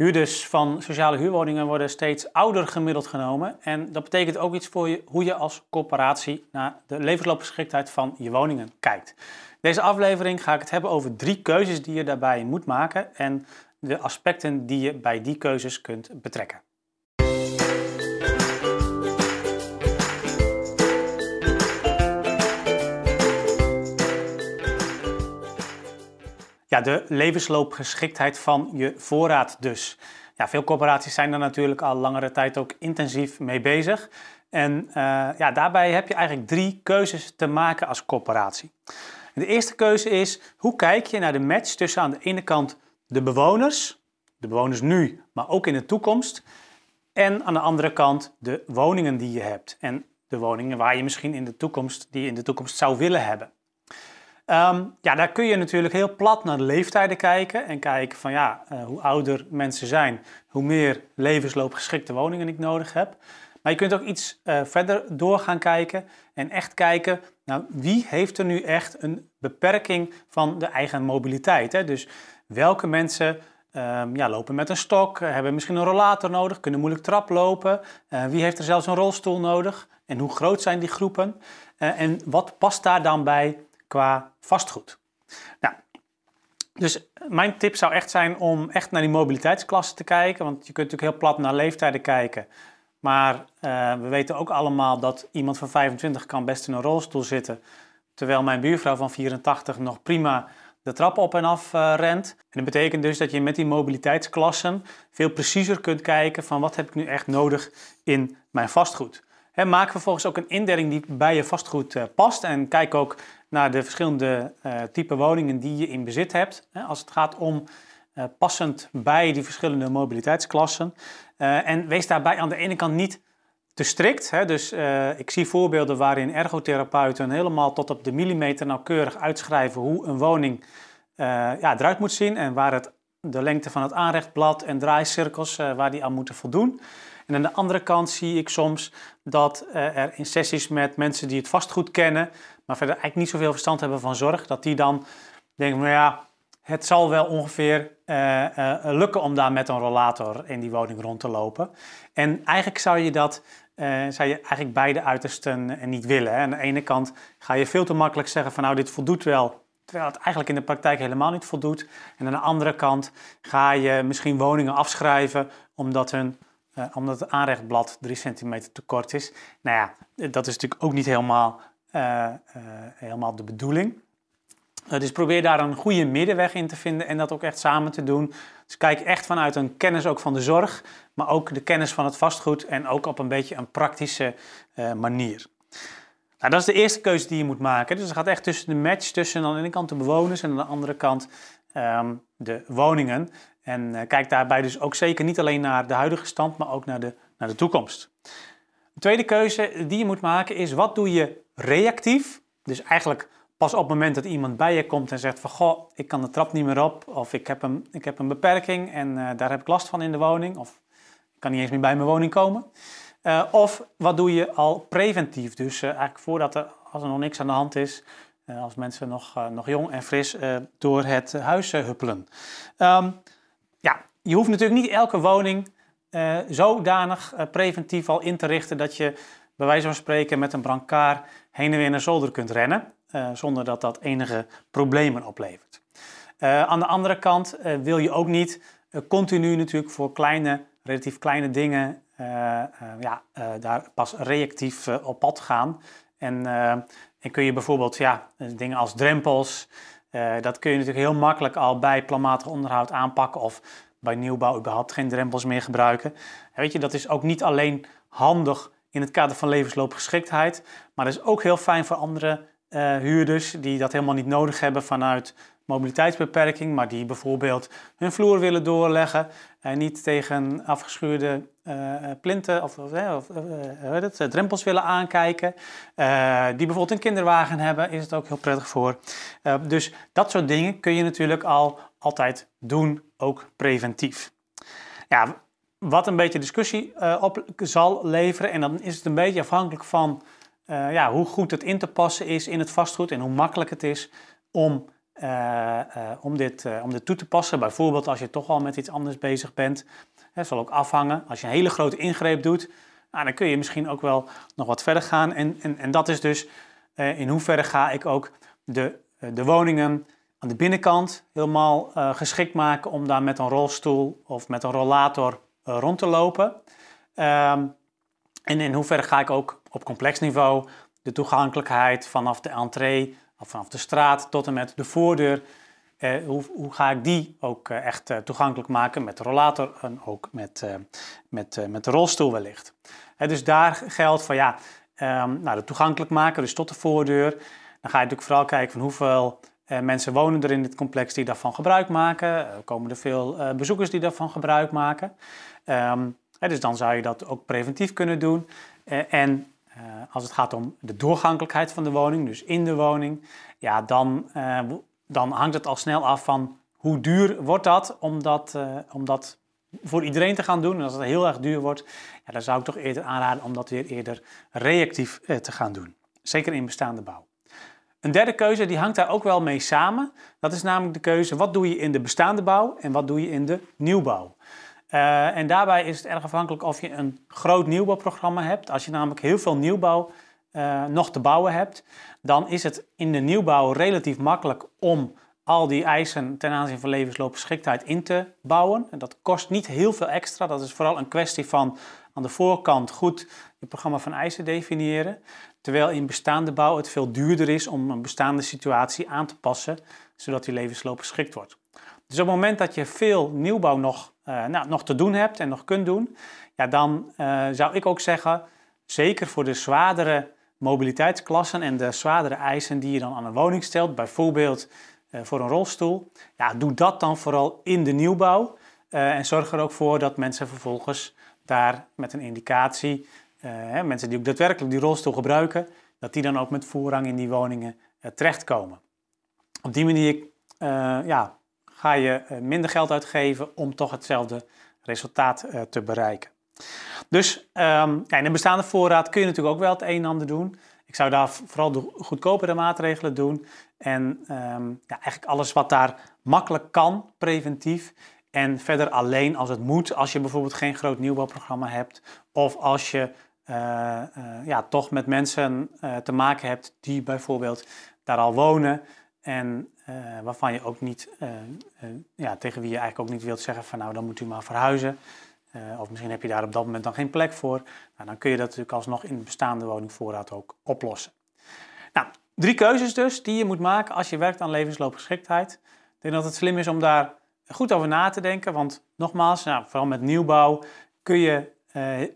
Huurders van sociale huurwoningen worden steeds ouder gemiddeld genomen. En dat betekent ook iets voor je, hoe je als corporatie naar de levensloopgeschiktheid van je woningen kijkt. Deze aflevering ga ik het hebben over drie keuzes die je daarbij moet maken en de aspecten die je bij die keuzes kunt betrekken. Ja, de levensloopgeschiktheid van je voorraad dus. Ja, veel corporaties zijn er natuurlijk al langere tijd ook intensief mee bezig. En uh, ja, daarbij heb je eigenlijk drie keuzes te maken als corporatie. De eerste keuze is, hoe kijk je naar de match tussen aan de ene kant de bewoners, de bewoners nu, maar ook in de toekomst, en aan de andere kant de woningen die je hebt en de woningen waar je misschien in de toekomst, die je in de toekomst zou willen hebben. Um, ja, daar kun je natuurlijk heel plat naar de leeftijden kijken en kijken van ja, uh, hoe ouder mensen zijn, hoe meer levensloopgeschikte woningen ik nodig heb. Maar je kunt ook iets uh, verder door gaan kijken en echt kijken, nou, wie heeft er nu echt een beperking van de eigen mobiliteit? Hè? Dus welke mensen um, ja, lopen met een stok, hebben misschien een rollator nodig, kunnen moeilijk traplopen. Uh, wie heeft er zelfs een rolstoel nodig? En hoe groot zijn die groepen? en wat past daar dan bij qua vastgoed. Nou, dus mijn tip zou echt zijn om echt naar die mobiliteitsklassen te kijken. Want je kunt natuurlijk heel plat naar leeftijden kijken. Maar uh, we weten ook allemaal dat iemand van 25 kan best in een rolstoel zitten. Terwijl mijn buurvrouw van 84 nog prima de trap op en af uh, rent. En dat betekent dus dat je met die mobiliteitsklassen veel preciezer kunt kijken van wat heb ik nu echt nodig in mijn vastgoed. Maak vervolgens ook een indeling die bij je vastgoed uh, past. En kijk ook naar de verschillende uh, type woningen die je in bezit hebt. Als het gaat om uh, passend bij die verschillende mobiliteitsklassen. En wees daarbij aan de ene kant niet te strikt. Dus ik zie voorbeelden waarin ergotherapeuten helemaal tot op de millimeter nauwkeurig uitschrijven hoe een woning ja, eruit moet zien en waar het de lengte van het aanrechtblad en draaicirkels waar die aan moeten voldoen. En aan de andere kant zie ik soms dat er in sessies met mensen die het vastgoed kennen, maar verder eigenlijk niet zoveel verstand hebben van zorg, dat die dan denken, nou ja, het zal wel ongeveer uh, uh, lukken om daar met een rollator in die woning rond te lopen. En eigenlijk zou je dat, zou je eigenlijk beide uitersten niet willen. Hè. Aan de ene kant ga je veel te makkelijk zeggen van nou dit voldoet wel, terwijl het eigenlijk in de praktijk helemaal niet voldoet. En aan de andere kant ga je misschien woningen afschrijven omdat hun omdat het aanrechtblad 3 centimeter te kort is. Nou ja, dat is natuurlijk ook niet helemaal uh, uh, helemaal de bedoeling. Dus probeer daar een goede middenweg in te vinden en dat ook echt samen te doen. Dus kijk echt vanuit een kennis ook van de zorg, maar ook de kennis van het vastgoed en ook op een beetje een praktische manier. Nou, dat is de eerste keuze die je moet maken. Dus het gaat echt tussen de match tussen aan de ene kant de bewoners en aan de andere kant um, de woningen. En kijk daarbij dus ook zeker niet alleen naar de huidige stand, maar ook naar de, naar de toekomst. De tweede keuze die je moet maken is wat doe je reactief. Dus eigenlijk pas op het moment dat iemand bij je komt en zegt van goh, ik kan de trap niet meer op of ik heb een, ik heb een beperking en uh, daar heb ik last van in de woning of ik kan niet eens meer bij mijn woning komen. Uh, of wat doe je al preventief? Dus eigenlijk voordat er, als er nog niks aan de hand is, als mensen nog, nog jong en fris door het huis huppelen. Um, je hoeft natuurlijk niet elke woning zodanig preventief al in te richten dat je bij wijze van spreken met een brancard heen en weer naar zolder kunt rennen, uh, zonder dat dat enige problemen oplevert. Aan de andere kant wil je ook niet continu natuurlijk voor kleine, relatief kleine dingen ja, daar pas reactief op pad gaan. En, en kun je bijvoorbeeld ja, dingen als drempels, dat kun je natuurlijk heel makkelijk al bij planmatig onderhoud aanpakken of bij nieuwbouw überhaupt geen drempels meer gebruiken. En weet je, dat is ook niet alleen handig in het kader van levensloopgeschiktheid. Maar dat is ook heel fijn voor andere uh, huurders die dat helemaal niet nodig hebben vanuit mobiliteitsbeperking, maar die bijvoorbeeld hun vloer willen doorleggen en niet tegen afgeschuurde uh, plinten of, of het, drempels willen aankijken. die bijvoorbeeld een kinderwagen hebben, is het ook heel prettig voor. dus dat soort dingen kun je natuurlijk al altijd doen, ook preventief. Ja, wat een beetje discussie op zal leveren. En dan is het een beetje afhankelijk van ja, hoe goed het in te passen is in het vastgoed en hoe makkelijk het is om om, dit, om dit toe te passen. Bijvoorbeeld als je toch al met iets anders bezig bent. Dat zal ook afhangen. Als je een hele grote ingreep doet, nou, dan kun je misschien ook wel nog wat verder gaan. En, en, en dat is dus in hoeverre ga ik ook de, de woningen aan de binnenkant helemaal geschikt maken om daar met een rolstoel of met een rollator rond te lopen. Ehm, en in hoeverre ga ik ook op complex niveau de toegankelijkheid vanaf de entree, vanaf de straat tot en met de voordeur, eh, hoe, hoe, ga ik die ook eh, echt eh, toegankelijk maken met de rollator en ook met, met, met de rolstoel wellicht. dus daar geldt van ja, um, nou, de toegankelijk maken, dus tot de voordeur. Dan ga je natuurlijk vooral kijken van hoeveel mensen wonen er in dit complex die daarvan gebruik maken. komen er veel bezoekers die daarvan gebruik maken. Um, dus dan zou je dat ook preventief kunnen doen. En eh, als het gaat om de doorgankelijkheid van de woning, dus in de woning, ja, dan, eh, dan hangt het al snel af van hoe duur wordt dat om dat, om dat voor iedereen te gaan doen. En als het heel erg duur wordt, ja, dan zou ik toch eerder aanraden om dat weer eerder reactief te gaan doen. Zeker in bestaande bouw. Een derde keuze die hangt daar ook wel mee samen. Dat is namelijk de keuze wat doe je in de bestaande bouw en wat doe je in de nieuwbouw. Uh, en daarbij is het erg afhankelijk of je een groot nieuwbouwprogramma hebt. Als je namelijk heel veel nieuwbouw uh, nog te bouwen hebt, dan is het in de nieuwbouw relatief makkelijk om al die eisen ten aanzien van levensloopgeschiktheid in te bouwen. En dat kost niet heel veel extra. Dat is vooral een kwestie van aan de voorkant goed je programma van eisen definiëren. Terwijl in bestaande bouw het veel duurder is om een bestaande situatie aan te passen, zodat die levensloop geschikt wordt. Dus op het moment dat je veel nieuwbouw nog, uh, nou, nog te doen hebt en nog kunt doen, ja, dan uh, zou ik ook zeggen, zeker voor de zwaardere mobiliteitsklassen en de zwaardere eisen die je dan aan een woning stelt, bijvoorbeeld uh, voor een rolstoel, ja, doe dat dan vooral in de nieuwbouw. en zorg er ook voor dat mensen vervolgens daar met een indicatie, hè, mensen die ook daadwerkelijk die rolstoel gebruiken, dat die dan ook met voorrang in die woningen terechtkomen. Op die manier ja, ga je eh, minder geld uitgeven om toch hetzelfde resultaat eh, te bereiken. Dus ehm, in een bestaande voorraad kun je natuurlijk ook wel het een en ander doen. Ik zou daar vooral de goedkopere maatregelen doen. En um, ja, eigenlijk alles wat daar makkelijk kan, preventief. En verder alleen als het moet, als je bijvoorbeeld geen groot nieuwbouwprogramma hebt. Of als je uh, ja, toch met mensen te maken hebt die bijvoorbeeld daar al wonen. En uh, waarvan je ook niet, uh, uh, ja, tegen wie je eigenlijk ook niet wilt zeggen van nou dan moet u maar verhuizen. of misschien heb je daar op dat moment dan geen plek voor. Nou, dan kun je dat natuurlijk alsnog in de bestaande woningvoorraad ook oplossen. Nou, drie keuzes dus die je moet maken als je werkt aan levensloopgeschiktheid. Ik denk dat het slim is om daar goed over na te denken. Want nogmaals, nou, vooral met nieuwbouw kun je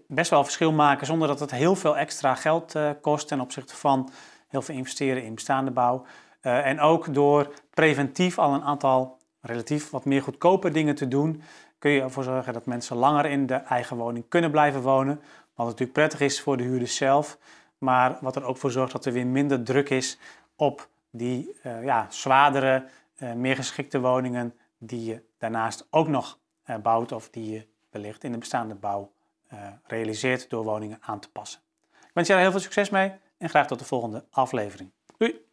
best wel verschil maken zonder dat het heel veel extra geld kost ten opzichte van heel veel investeren in bestaande bouw. Uh, en ook door preventief al een aantal relatief wat meer goedkope dingen te doen, kun je ervoor zorgen dat mensen langer in de eigen woning kunnen blijven wonen. Wat natuurlijk prettig is voor de huurders zelf, maar wat er ook voor zorgt dat er weer minder druk is op die uh, ja, zwaardere, uh, meer geschikte woningen die je daarnaast ook nog bouwt of die je wellicht in de bestaande bouw realiseert door woningen aan te passen. Ik wens je heel veel succes mee en graag tot de volgende aflevering. Doei!